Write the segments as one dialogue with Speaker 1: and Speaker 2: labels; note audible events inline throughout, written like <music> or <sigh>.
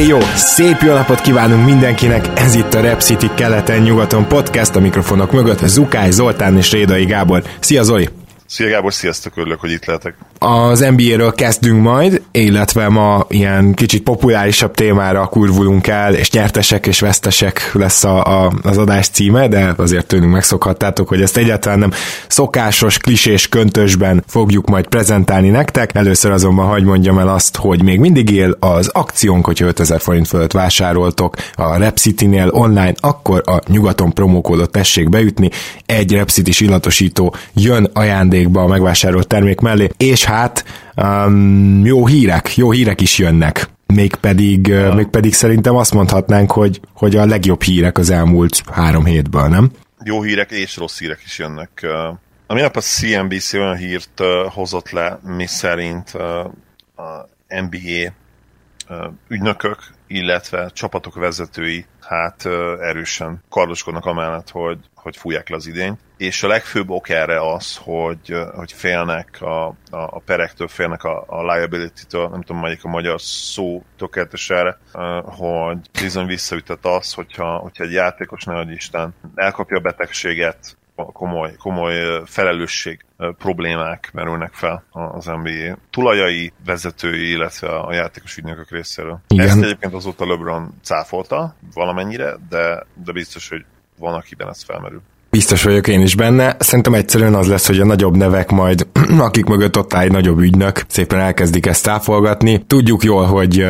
Speaker 1: Éj jó! Szép jó napot kívánunk mindenkinek! Ez itt a Rep City keleten-nyugaton podcast a mikrofonok mögött Zukály Zoltán és Rédai Gábor. Szia Zoli!
Speaker 2: Szia Gábor, sziasztok, örülök, hogy itt lehetek.
Speaker 1: Az NBA-ről kezdünk majd, illetve ma ilyen kicsit populárisabb témára kurvulunk el, és nyertesek és vesztesek lesz a, a, az adás címe, de azért tőlünk megszokhattátok, hogy ezt egyáltalán nem szokásos, klisés köntösben fogjuk majd prezentálni nektek. Először azonban hagy mondjam el azt, hogy még mindig él az akciónk, hogyha 5000 forint fölött vásároltok a Repcity-nél online, akkor a nyugaton promókódot tessék beütni, egy Repcity-s illatosító jön ajándék ajándékba a megvásárolt termék mellé, és hát um, jó hírek, jó hírek is jönnek. Mégpedig, ja. mégpedig szerintem azt mondhatnánk, hogy, hogy a legjobb hírek az elmúlt három hétből, nem?
Speaker 2: Jó hírek és rossz hírek is jönnek. A minap a CNBC olyan hírt hozott le, mi szerint a NBA ügynökök, illetve csapatok vezetői hát erősen kardoskodnak amellett, hogy, hogy fújják le az idényt. És a legfőbb ok erre az, hogy, hogy félnek a, a, a perektől, félnek a, a liability-től, nem tudom, melyik a magyar szó tökéletes erre, hogy bizony visszaütött az, hogyha, hogyha egy játékos, ne Isten, elkapja a betegséget, komoly, komoly felelősség problémák merülnek fel az NBA tulajai, vezetői, illetve a játékos ügynökök részéről. Igen. Ezt egyébként azóta LeBron cáfolta valamennyire, de, de biztos, hogy van, akiben ez felmerül.
Speaker 1: Biztos vagyok én is benne. Szerintem egyszerűen az lesz, hogy a nagyobb nevek majd, <clears throat> akik mögött ott áll egy nagyobb ügynök, szépen elkezdik ezt táfolgatni. Tudjuk jól, hogy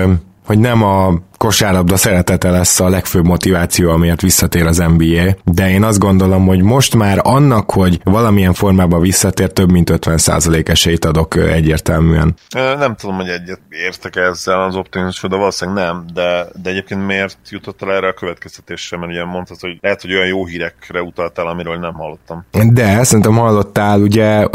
Speaker 1: hogy nem a kosárlabda szeretete lesz a legfőbb motiváció, amiért visszatér az NBA, de én azt gondolom, hogy most már annak, hogy valamilyen formában visszatér, több mint 50% esélyt adok egyértelműen.
Speaker 2: Nem tudom, hogy egyet értek ezzel az optimizmusra, de valószínűleg nem, de, de egyébként miért jutott el erre a következtetésre, mert ugye mondtad, hogy lehet, hogy olyan jó hírekre utaltál, amiről nem hallottam.
Speaker 1: De, szerintem hallottál, ugye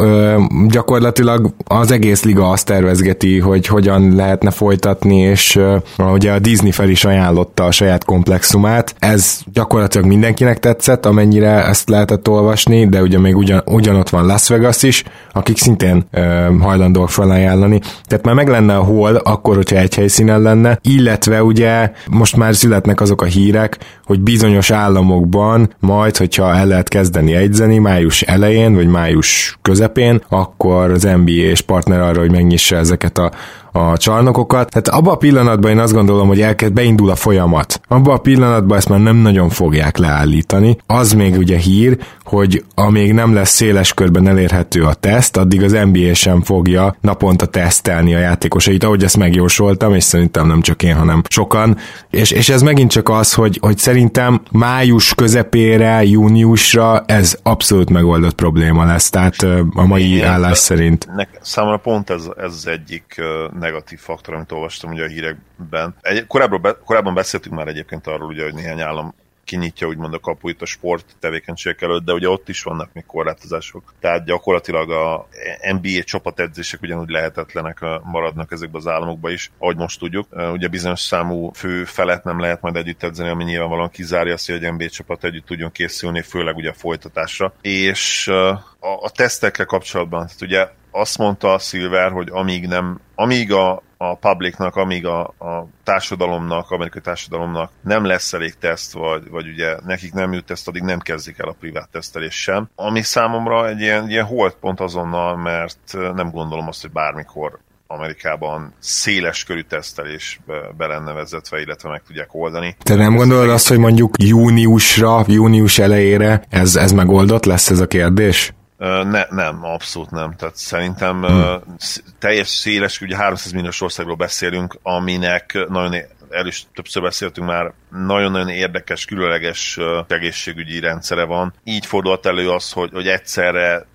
Speaker 1: gyakorlatilag az egész liga azt tervezgeti, hogy hogyan lehetne folytatni, és ugye a Disney fel is ajánlotta a saját komplexumát. Ez gyakorlatilag mindenkinek tetszett, amennyire ezt lehetett olvasni, de ugye még ugyan, ugyanott van Las Vegas is, akik szintén ö, hajlandóak felajánlani. Tehát már meg lenne a hol, akkor, hogyha egy helyszínen lenne, illetve ugye most már születnek azok a hírek, hogy bizonyos államokban majd, hogyha el lehet kezdeni egyzeni május elején, vagy május közepén, akkor az NBA és partner arra, hogy megnyissa ezeket a a csarnokokat. Tehát abban a pillanatban én azt gondolom, hogy elkezd, beindul a folyamat. Abban a pillanatban ezt már nem nagyon fogják leállítani. Az még ugye hír, hogy amíg nem lesz széles körben elérhető a teszt, addig az NBA sem fogja naponta tesztelni a játékosait, ahogy ezt megjósoltam, és szerintem nem csak én, hanem sokan. És, és ez megint csak az, hogy, hogy szerintem május közepére, júniusra ez abszolút megoldott probléma lesz, tehát a mai Igen, állás szerint.
Speaker 2: Ne, számomra pont ez, ez egyik negatív faktor, amit olvastam ugye a hírekben. Egy, korábban, be, korábban beszéltünk már egyébként arról, ugye, hogy néhány állam kinyitja úgymond a kapuit a sport tevékenységek előtt, de ugye ott is vannak még korlátozások. Tehát gyakorlatilag a NBA csapatedzések ugyanúgy lehetetlenek maradnak ezekben az államokban is, ahogy most tudjuk. Ugye bizonyos számú fő felett nem lehet majd együtt edzeni, ami nyilvánvalóan kizárja azt, hogy egy NBA csapat együtt tudjon készülni, főleg ugye a folytatásra. És a, a tesztekkel kapcsolatban, tehát ugye azt mondta a Silver, hogy amíg nem, amíg a, a publicnak, amíg a, a társadalomnak, amerikai társadalomnak nem lesz elég teszt, vagy, vagy ugye nekik nem jut teszt, addig nem kezdik el a privát tesztelés sem. Ami számomra egy ilyen, ilyen holdpont azonnal, mert nem gondolom azt, hogy bármikor Amerikában széles körű tesztelés be lenne vezetve, illetve meg tudják oldani.
Speaker 1: Te nem gondolod azt, hogy mondjuk júniusra, június elejére ez, ez megoldott lesz ez a kérdés?
Speaker 2: Ne, nem, abszolút nem. Tehát szerintem hmm. teljes széles, ugye 300 milliós országról beszélünk, aminek nagyon el is többször beszéltünk már, nagyon-nagyon érdekes, különleges egészségügyi rendszere van. Így fordult elő az, hogy, hogy egyszerre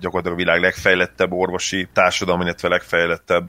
Speaker 2: gyakorlatilag a világ legfejlettebb orvosi társadalmi, illetve legfejlettebb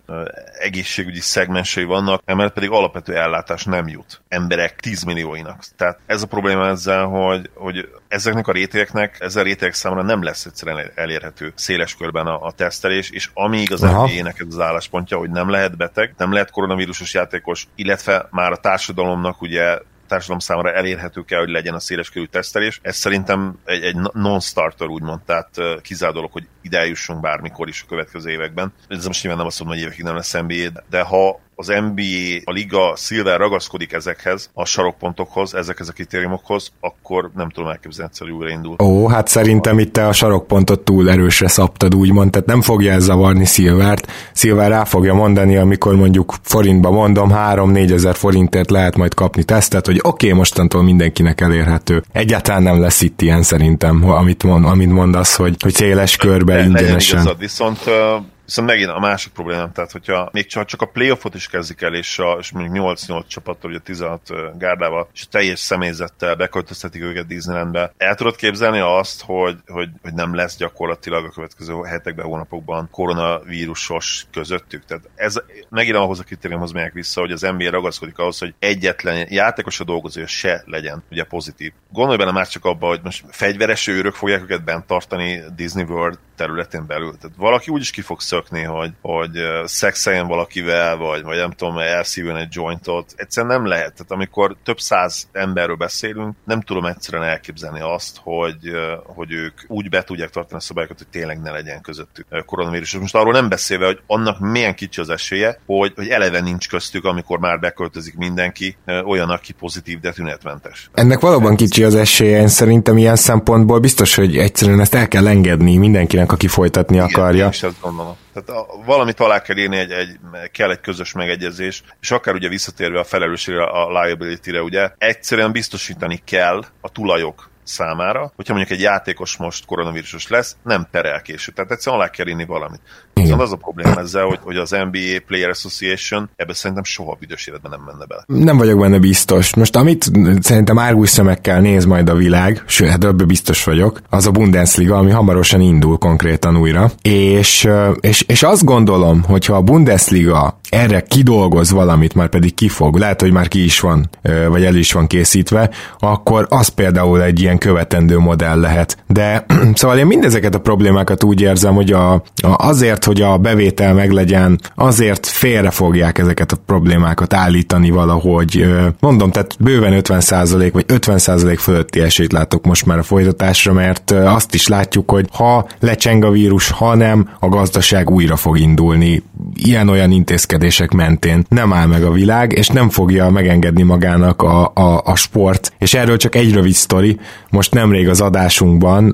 Speaker 2: egészségügyi szegmensei vannak, emellett pedig alapvető ellátás nem jut emberek 10 millióinak. Tehát ez a probléma ezzel, hogy, hogy ezeknek a rétegeknek, ezzel a rétegek számára nem lesz egyszerűen elérhető széles körben a, a tesztelés, és amíg az NBA-nek ez az álláspontja, hogy nem lehet beteg, nem lehet koronavírusos játékos, illetve már a társadalomnak ugye társadalom számára elérhető kell, hogy legyen a széleskörű tesztelés. Ez szerintem egy, egy non-starter úgymond, tehát kizárt dolog, hogy ide bármikor is a következő években. Ez most nyilván nem azt mondom, hogy évekig nem lesz NBA, de ha az NBA, a liga Silver ragaszkodik ezekhez, a sarokpontokhoz, ezekhez a kritériumokhoz, akkor nem tudom elképzelni, hogy újraindul.
Speaker 1: Ó, hát szerintem itt te a sarokpontot túl erősre szabtad, úgymond, tehát nem fogja ez zavarni Silvert. Silver rá fogja mondani, amikor mondjuk forintba mondom, 3-4 ezer forintért lehet majd kapni tesztet, hogy oké, okay, mostantól mindenkinek elérhető. Egyáltalán nem lesz itt ilyen szerintem, amit, mond, amit mondasz, hogy, hogy széles körbe ingyenesen. Igazad,
Speaker 2: viszont Viszont megint a másik problémám, tehát hogyha még csak, csak a playoffot is kezdik el, és, a, és mondjuk 8-8 csapattal, ugye 16 gárdával, és teljes személyzettel beköltöztetik őket Disneylandbe, el tudod képzelni azt, hogy, hogy, hogy nem lesz gyakorlatilag a következő hetekben, hónapokban koronavírusos közöttük? Tehát ez megint ahhoz a kritériumhoz megyek vissza, hogy az NBA ragaszkodik ahhoz, hogy egyetlen játékos a dolgozója se legyen ugye pozitív. Gondolj benne már csak abba, hogy most fegyveres őrök fogják őket bent tartani Disney World területén belül. Tehát valaki úgy is ki fog szökni, hogy, hogy szexeljen valakivel, vagy, vagy nem tudom, elszívjon egy jointot. Egyszerűen nem lehet. Tehát amikor több száz emberről beszélünk, nem tudom egyszerűen elképzelni azt, hogy, hogy ők úgy be tudják tartani a szabályokat, hogy tényleg ne legyen közöttük koronavírus. Most arról nem beszélve, hogy annak milyen kicsi az esélye, hogy, hogy eleve nincs köztük, amikor már beköltözik mindenki, olyan, aki pozitív, de tünetmentes.
Speaker 1: Ennek valóban kicsi az esélye, én szerintem ilyen szempontból biztos, hogy egyszerűen ezt el kell engedni mindenkinek, aki folytatni Igen, akarja. Én
Speaker 2: is ezt gondolom. Tehát a, valamit alá kell írni, egy, egy, kell egy közös megegyezés, és akár ugye visszatérve a felelősségre, a liability-re, ugye egyszerűen biztosítani kell a tulajok számára, hogyha mondjuk egy játékos most koronavírusos lesz, nem perel később. Tehát egyszerűen alá kell írni valamit. Viszont az a probléma ezzel, hogy, hogy az NBA Player Association ebbe szerintem soha büdös életben nem menne bele.
Speaker 1: Nem vagyok benne biztos. Most amit szerintem árgus szemekkel néz majd a világ, sőt, hát ebbe biztos vagyok, az a Bundesliga, ami hamarosan indul konkrétan újra. És, és, és azt gondolom, hogyha a Bundesliga erre kidolgoz valamit, már pedig kifog, lehet, hogy már ki is van, vagy el is van készítve, akkor az például egy ilyen követendő modell lehet. De <clears throat> szóval én mindezeket a problémákat úgy érzem, hogy a, a, azért, hogy a bevétel meglegyen, azért félre fogják ezeket a problémákat állítani valahogy. Mondom, tehát bőven 50% vagy 50% fölötti esélyt látok most már a folytatásra, mert azt is látjuk, hogy ha lecseng a vírus, ha nem, a gazdaság újra fog indulni. Ilyen-olyan intézkedések mentén nem áll meg a világ, és nem fogja megengedni magának a, a, a sport. És erről csak egy rövid sztori. Most nemrég az adásunkban,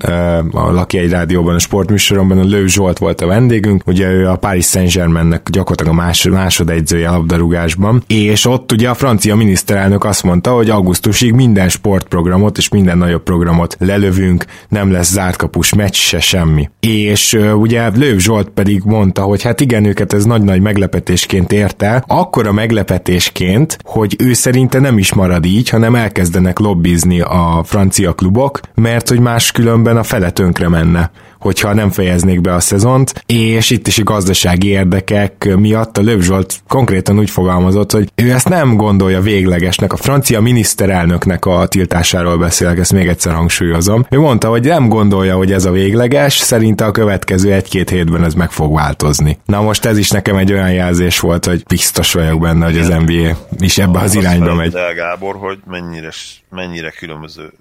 Speaker 1: a Laki egy rádióban, a sportműsoromban a Lő Zsolt volt a vendégünk, ugye ő a Paris Saint-Germainnek gyakorlatilag a más, másodegyzője labdarúgásban, és ott ugye a francia miniszterelnök azt mondta, hogy augusztusig minden sportprogramot és minden nagyobb programot lelövünk, nem lesz zártkapus meccs se semmi. És ugye Lőv Zsolt pedig mondta, hogy hát igen, őket ez nagy-nagy meglepetésként érte, akkor a meglepetésként, hogy ő szerinte nem is marad így, hanem elkezdenek lobbizni a francia klubok, mert hogy máskülönben a fele tönkre menne hogyha nem fejeznék be a szezont, és itt is a gazdasági érdekek miatt a Löv Zsolt konkrétan úgy fogalmazott, hogy ő ezt nem gondolja véglegesnek, a francia miniszterelnöknek a tiltásáról beszélek, ezt még egyszer hangsúlyozom. Ő mondta, hogy nem gondolja, hogy ez a végleges, szerinte a következő egy-két hétben ez meg fog változni. Na most ez is nekem egy olyan jelzés volt, hogy biztos vagyok benne, hogy az NBA is ebbe az irányba megy.
Speaker 2: Gábor, hogy mennyire, mennyire különböző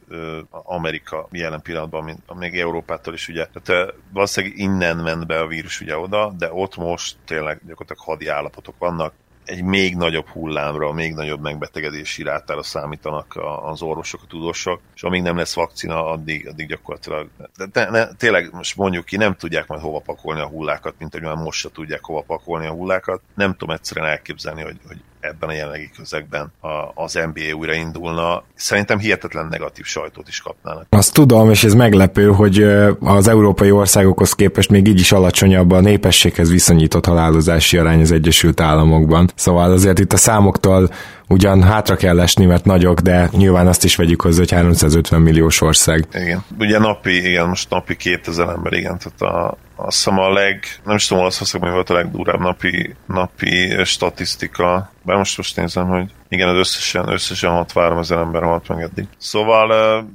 Speaker 2: Amerika jelen pillanatban, mint még Európától is ugye. Tehát valószínűleg innen ment be a vírus ugye oda, de ott most tényleg gyakorlatilag hadi állapotok vannak, egy még nagyobb hullámra, még nagyobb megbetegedési rátára számítanak az orvosok, a tudósok, és amíg nem lesz vakcina, addig, addig gyakorlatilag, de, de ne, tényleg most mondjuk ki, nem tudják majd hova pakolni a hullákat, mint hogy már most se tudják hova pakolni a hullákat. Nem tudom egyszerűen elképzelni, hogy, hogy ebben a jelenlegi közegben az NBA újra indulna, szerintem hihetetlen negatív sajtót is kapnának.
Speaker 1: Azt tudom, és ez meglepő, hogy az európai országokhoz képest még így is alacsonyabb a népességhez viszonyított halálozási arány az Egyesült Államokban. Szóval azért itt a számoktól ugyan hátra kell esni, mert nagyok, de nyilván azt is vegyük hozzá, hogy 350 milliós ország.
Speaker 2: Igen. Ugye napi, igen, most napi 2000 ember, igen, tehát a, azt hiszem a leg, nem is tudom, Olaszországban volt a legdurább napi, napi statisztika, bár most most nézem, hogy igen, az összesen, összesen 63 ezer ember halt meg eddig. Szóval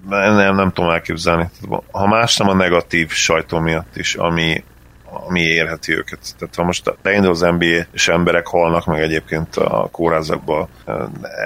Speaker 2: nem, nem tudom elképzelni. Ha más nem a negatív sajtó miatt is, ami, ami érheti őket. Tehát ha most beindul az NBA, és emberek halnak meg egyébként a kórházakba,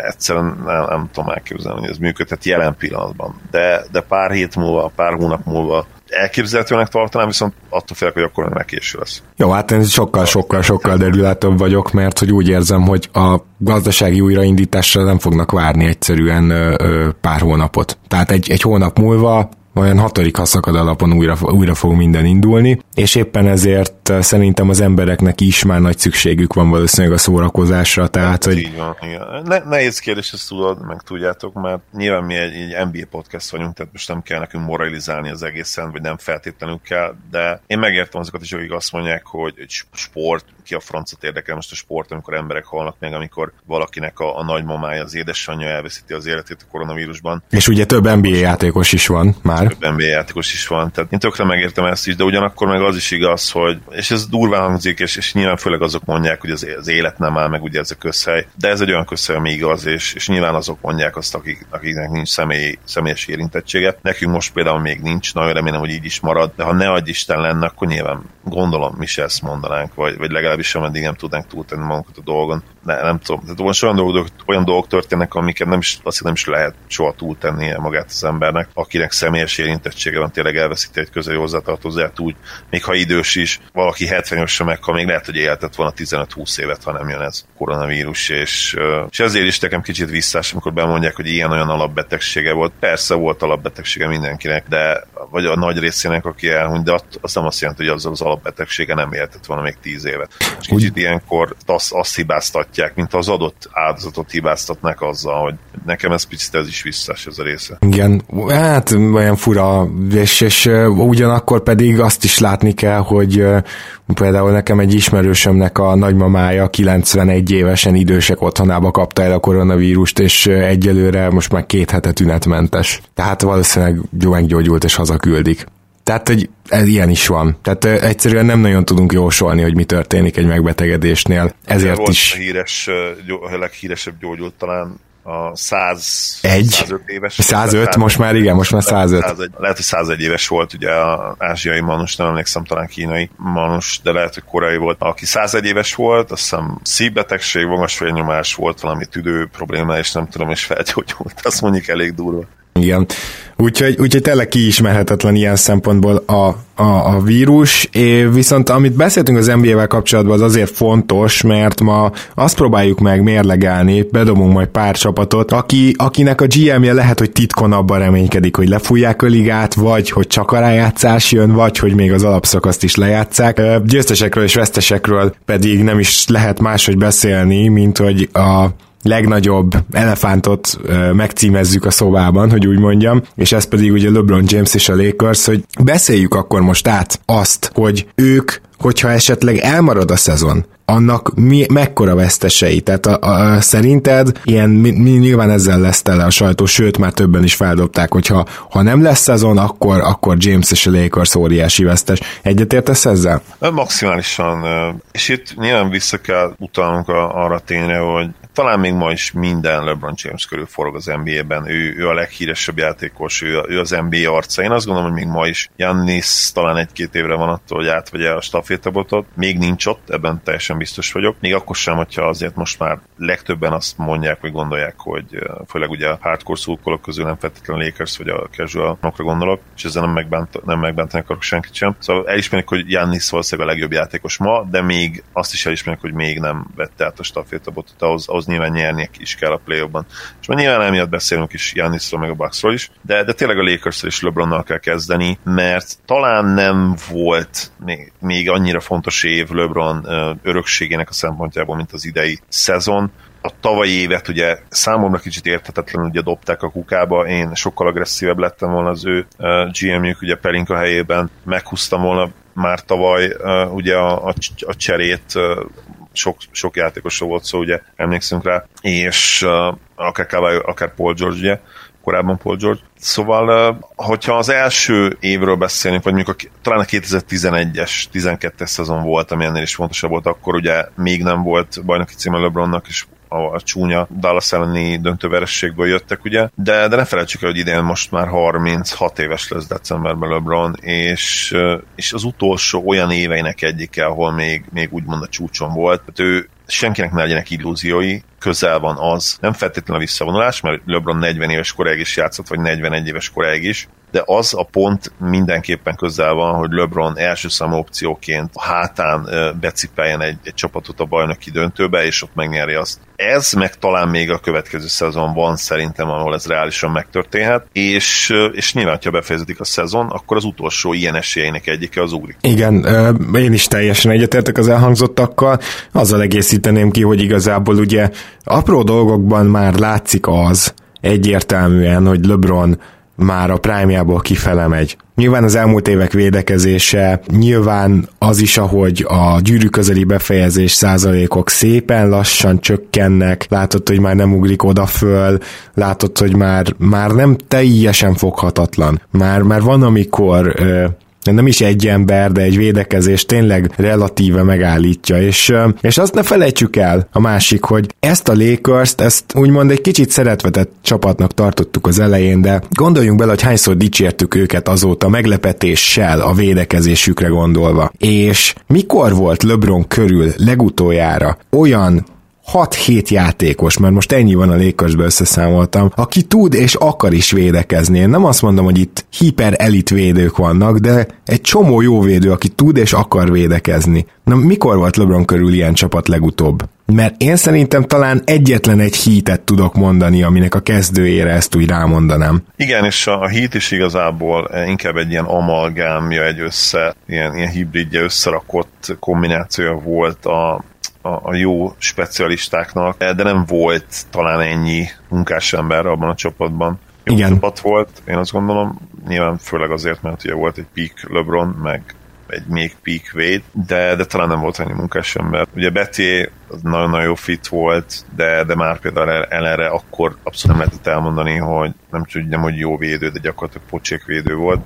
Speaker 2: egyszerűen nem, nem tudom elképzelni, hogy ez működhet jelen pillanatban. De, de pár hét múlva, pár hónap múlva elképzelhetőnek tartanám, viszont attól félek, hogy akkor meg késő lesz.
Speaker 1: Jó, hát én sokkal, sokkal, sokkal derülátóbb vagyok, mert hogy úgy érzem, hogy a gazdasági újraindításra nem fognak várni egyszerűen ö, ö, pár hónapot. Tehát egy, egy hónap múlva olyan hatodik szakad alapon újra, újra fog minden indulni, és éppen ezért eh, szerintem az embereknek is már nagy szükségük van valószínűleg a szórakozásra, tehát, hát, hogy...
Speaker 2: Így van, igen. Ne, nehéz kérdés, ezt tudod, meg tudjátok, mert nyilván mi egy, egy NBA podcast vagyunk, tehát most nem kell nekünk moralizálni az egészen, vagy nem feltétlenül kell, de én megértem azokat is, akik azt mondják, hogy egy sport, ki a francot érdekel most a sport, amikor emberek halnak meg, amikor valakinek a, a nagymamája, az édesanyja elveszíti az életét a koronavírusban.
Speaker 1: És ugye több NBA játékos is van már.
Speaker 2: Több NBA játékos is van, tehát én tökre megértem ezt is, de ugyanakkor meg az is igaz, hogy, és ez durván hangzik, és, és nyilván főleg azok mondják, hogy az, az élet nem áll meg, ugye ez a közhely, de ez egy olyan közhely, ami igaz, és, és nyilván azok mondják azt, akik, akiknek nincs személy, személyes érintettsége. Nekünk most például még nincs, nagyon remélem, hogy így is marad, de ha ne adj Isten lenne, akkor nyilván gondolom mi se ezt mondanánk, vagy, vagy legalábbis ameddig nem tudnánk túltenni magunkat a dolgon. Ne, nem tudom. Tehát most olyan dolgok, olyan dolgok történnek, amiket nem is, azt nem is lehet soha túltennie magát az embernek, akinek személyes érintettsége van, tényleg elveszíti egy közeli hozzátartozóját úgy, még ha idős is, valaki 70 sem meg, ha még lehet, hogy éltet volna 15-20 évet, ha nem jön ez koronavírus, és, és ezért is nekem kicsit visszás, amikor bemondják, hogy ilyen-olyan alapbetegsége volt. Persze volt alapbetegsége mindenkinek, de vagy a nagy részének, aki elhunyt, de az nem azt jelenti, hogy az az alapbetegsége nem éltett volna még 10 évet. És kicsit ilyenkor azt, azt hibáztatják, mint az adott áldozatot hibáztatnak azzal, hogy nekem ez picit ez is visszás ez a része.
Speaker 1: Igen, hát olyan fura, és, és ugyanakkor pedig azt is látni kell, hogy például nekem egy ismerősömnek a nagymamája 91 évesen idősek otthonába kapta el a koronavírust, és egyelőre most már két hete tünetmentes. Tehát valószínűleg meggyógyult és hazaküldik. Tehát, hogy ez ilyen is van. Tehát uh, egyszerűen nem nagyon tudunk jósolni, hogy mi történik egy megbetegedésnél. Ezért
Speaker 2: volt
Speaker 1: is...
Speaker 2: A híres, a leghíresebb gyógyult talán a 100,
Speaker 1: Egy?
Speaker 2: 105 éves.
Speaker 1: 105, 100, most már igen, most már 105.
Speaker 2: 101, lehet, hogy 101 éves volt, ugye az ázsiai manus, nem emlékszem, talán kínai manus, de lehet, hogy korai volt. Aki 101 éves volt, azt hiszem szívbetegség, magas félnyomás volt, valami tüdő probléma, és nem tudom, és felgyógyult. Azt mondjuk elég durva.
Speaker 1: Igen. Úgyhogy, úgyhogy tényleg kiismerhetetlen ilyen szempontból a, a, a vírus, é, viszont amit beszéltünk az NBA-vel kapcsolatban, az azért fontos, mert ma azt próbáljuk meg mérlegelni, bedobunk majd pár csapatot, aki, akinek a GM-je lehet, hogy titkon abban reménykedik, hogy lefújják a ligát, vagy hogy csak a rájátszás jön, vagy hogy még az alapszakaszt is lejátszák. Győztesekről és vesztesekről pedig nem is lehet máshogy beszélni, mint hogy a legnagyobb elefántot megcímezzük a szobában, hogy úgy mondjam, és ez pedig ugye LeBron James és a Lakers, hogy beszéljük akkor most át azt, hogy ők hogyha esetleg elmarad a szezon, annak mi, mekkora vesztesei? Tehát a, a, szerinted ilyen, mi, mi, nyilván ezzel lesz tele a sajtó, sőt már többen is feldobták, hogyha ha nem lesz szezon, akkor, akkor James és a Lakers óriási vesztes. Egyetértesz ezzel?
Speaker 2: Maximálisan. És itt nyilván vissza kell utalnunk arra tényre, hogy talán még ma is minden LeBron James körül forog az NBA-ben. Ő, ő a leghíresebb játékos, ő, ő az NBA arca. Én azt gondolom, hogy még ma is Jannis talán egy-két évre van attól, hogy átvegye a stafétabotot. Még nincs ott, ebben teljesen biztos vagyok. Még akkor sem, hogyha azért most már legtöbben azt mondják, vagy gondolják, hogy főleg ugye a hardcore szurkolók közül nem feltétlenül Lakers vagy a casualokra gondolok, és ezzel nem, megbánt, nem megbántani akarok senkit sem. Szóval elismerik, hogy Jannis valószínűleg a legjobb játékos ma, de még azt is elismerik, hogy még nem vette át a stafétabotot, ahhoz, ahhoz nyilván nyernie is kell a play ban És már nyilván emiatt beszélünk is Jannisról, meg a Bucksról is, de, de tényleg a lakers és LeBronnal kell kezdeni, mert talán nem volt még, még annyira fontos év LeBron örökségének a szempontjából, mint az idei szezon, a tavalyi évet ugye számomra kicsit érthetetlenül ugye dobták a kukába, én sokkal agresszívebb lettem volna az ő GM-jük, ugye Pelinka helyében meghúztam volna már tavaly ugye a, a, a cserét sok, sok játékosról volt szó, ugye emlékszünk rá, és akár Kawai, akár Paul George, ugye, korábban Paul George. Szóval, hogyha az első évről beszélünk, vagy mondjuk a, talán a 2011-es, 12-es szezon volt, ami ennél is fontosabb volt, akkor ugye még nem volt bajnoki címe LeBronnak, és a, a csúnya Dallas elleni döntőverességből jöttek, ugye, de, de ne felejtsük el, hogy idén most már 36 éves lesz decemberben LeBron, és, és az utolsó olyan éveinek egyike, ahol még, még úgymond a csúcson volt. Tehát ő senkinek ne legyenek illúziói, közel van az, nem feltétlenül a visszavonulás, mert LeBron 40 éves koráig is játszott, vagy 41 éves koráig is, de az a pont mindenképpen közel van, hogy LeBron első számú opcióként a hátán becipeljen egy, egy csapatot a bajnoki döntőbe, és ott megnyeri azt. Ez meg talán még a következő szezon van szerintem, ahol ez reálisan megtörténhet, és, és nyilván, ha befejeződik a szezon, akkor az utolsó ilyen esélyeinek egyike az ugrik.
Speaker 1: Igen, én is teljesen egyetértek az elhangzottakkal. Azzal egészíteném ki, hogy igazából ugye apró dolgokban már látszik az egyértelműen, hogy LeBron már a prime kifele megy. Nyilván az elmúlt évek védekezése, nyilván az is, ahogy a gyűrű közeli befejezés százalékok szépen lassan csökkennek, látod, hogy már nem ugrik oda föl, látod, hogy már, már nem teljesen foghatatlan. Már, már van, amikor nem is egy ember, de egy védekezés tényleg relatíve megállítja, és, és azt ne felejtsük el a másik, hogy ezt a Lakers-t, ezt úgymond egy kicsit szeretvetett csapatnak tartottuk az elején, de gondoljunk bele, hogy hányszor dicsértük őket azóta meglepetéssel a védekezésükre gondolva. És mikor volt LeBron körül legutoljára olyan 6-7 játékos, mert most ennyi van a Lakersbe összeszámoltam, aki tud és akar is védekezni. Én nem azt mondom, hogy itt hiper elit védők vannak, de egy csomó jó védő, aki tud és akar védekezni. Na mikor volt LeBron körül ilyen csapat legutóbb? Mert én szerintem talán egyetlen egy hítet tudok mondani, aminek a kezdőjére ezt úgy rámondanám.
Speaker 2: Igen, és a hít is igazából inkább egy ilyen amalgámja, egy össze, ilyen, ilyen hibridje összerakott kombinációja volt a, a, a jó specialistáknak, de nem volt talán ennyi munkás ember abban a csapatban. Jó Igen. csapat volt, én azt gondolom, nyilván főleg azért, mert ugye volt egy peak LeBron, meg egy még peak Wade, de, de talán nem volt annyi munkás ember. Ugye Betty nagyon-nagyon jó fit volt, de, de már például ellenre akkor abszolút nem lehetett elmondani, hogy nem tudjam, hogy jó védő, de gyakorlatilag pocsék védő volt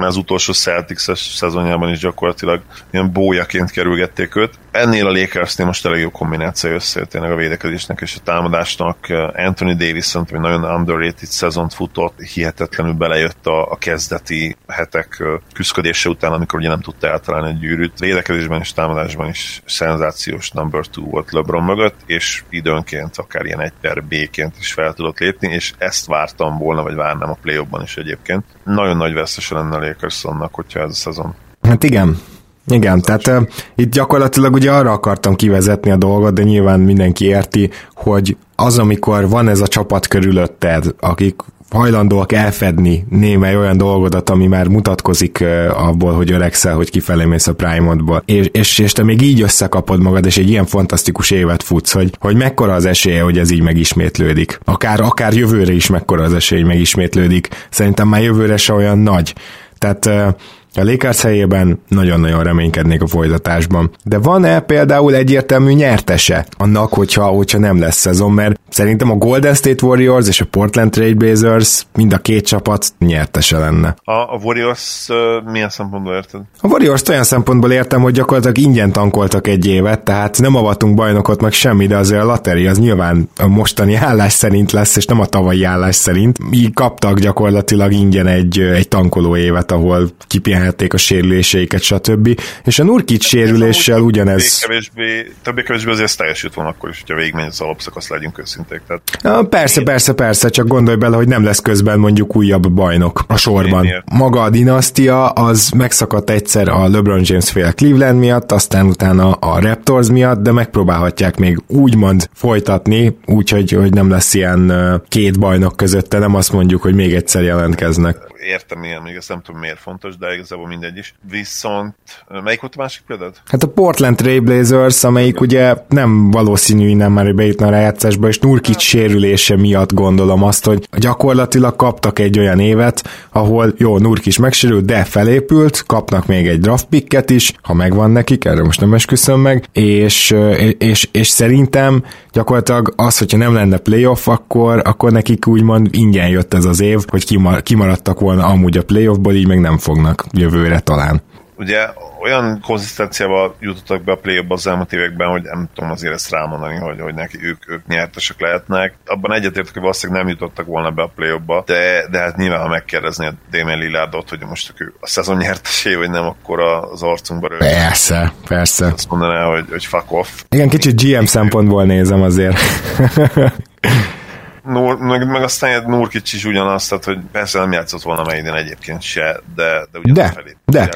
Speaker 2: már az utolsó Celtics szezonjában is gyakorlatilag ilyen bójaként kerülgették őt. Ennél a Lakersnél most elég jó kombináció összejött tényleg a védekezésnek és a támadásnak. Anthony Davis egy nagyon underrated szezont futott, hihetetlenül belejött a, a kezdeti hetek küzdködése után, amikor ugye nem tudta eltalálni egy gyűrűt. Védekezésben és támadásban is szenzációs number two volt LeBron mögött, és időnként akár ilyen egy per B-ként is fel tudott lépni, és ezt vártam volna, vagy várnám a play is egyébként. Nagyon nagy vesztese lenne Lakers annak, hogyha ez a szezon.
Speaker 1: Hát igen, igen, tehát uh, itt gyakorlatilag ugye arra akartam kivezetni a dolgot, de nyilván mindenki érti, hogy az, amikor van ez a csapat körülötted, akik hajlandóak elfedni némely olyan dolgodat, ami már mutatkozik abból, hogy öregszel, hogy kifelé mész a prime és, és, és te még így összekapod magad, és egy ilyen fantasztikus évet futsz, hogy, hogy mekkora az esélye, hogy ez így megismétlődik. Akár, akár jövőre is mekkora az esély, hogy megismétlődik. Szerintem már jövőre se olyan nagy. Tehát uh, a Lakers helyében nagyon-nagyon reménykednék a folytatásban. De van-e például egyértelmű nyertese annak, hogyha, hogyha nem lesz szezon, mert szerintem a Golden State Warriors és a Portland Trail Blazers mind a két csapat nyertese lenne.
Speaker 2: A, a Warriors uh, milyen szempontból érted?
Speaker 1: A Warriors olyan szempontból értem, hogy gyakorlatilag ingyen tankoltak egy évet, tehát nem avatunk bajnokot meg semmi, de azért a lateri az nyilván a mostani állás szerint lesz, és nem a tavalyi állás szerint. Így kaptak gyakorlatilag ingyen egy, egy tankoló évet, ahol kipihen pihenhették a sérüléseiket, stb. És a Nurkic sérüléssel ugyanez...
Speaker 2: Többé-kevésbé, többé-kevésbé azért teljesült volna akkor is, hogyha végigmegy az alapszakasz, legyünk őszinték. Tehát...
Speaker 1: Ja, persze, persze, persze, csak gondolj bele, hogy nem lesz közben mondjuk újabb bajnok a sorban. Maga a dinasztia az megszakadt egyszer a LeBron James fél Cleveland miatt, aztán utána a Raptors miatt, de megpróbálhatják még úgymond folytatni, úgyhogy hogy nem lesz ilyen két bajnok közötte, nem azt mondjuk, hogy még egyszer jelentkeznek
Speaker 2: értem ilyen, még ezt nem tudom miért fontos, de igazából mindegy is. Viszont, melyik volt a másik példad?
Speaker 1: Hát a Portland Trailblazers, amelyik ugye nem valószínű innen már bejutna a rájátszásba, és Nurkic sérülése miatt gondolom azt, hogy gyakorlatilag kaptak egy olyan évet, ahol jó, Nurkic megsérült, de felépült, kapnak még egy draft picket is, ha megvan nekik, erre most nem esküszöm meg, és, és, és szerintem gyakorlatilag az, hogyha nem lenne playoff, akkor, akkor nekik úgymond ingyen jött ez az év, hogy kimaradtak volna amúgy a playoffból, így meg nem fognak jövőre talán.
Speaker 2: Ugye olyan konzisztenciával jutottak be a play az elmúlt években, hogy nem tudom azért ezt rámondani, hogy, hogy neki ők, ők nyertesek lehetnek. Abban egyetértek, hogy valószínűleg nem jutottak volna be a play de, de hát nyilván, ha megkérdezni a Damien Lillardot, hogy most ő a szezon nyertesé, vagy nem, akkor az arcunkba rögtön.
Speaker 1: Persze, persze.
Speaker 2: Azt mondaná, hogy, hogy fuck off.
Speaker 1: Igen, kicsit GM szempontból nézem azért. <laughs>
Speaker 2: Nur, meg, meg aztán Nurkic is ugyanazt, tehát hogy persze nem játszott volna megidén egyébként se, de, de
Speaker 1: de, felé de,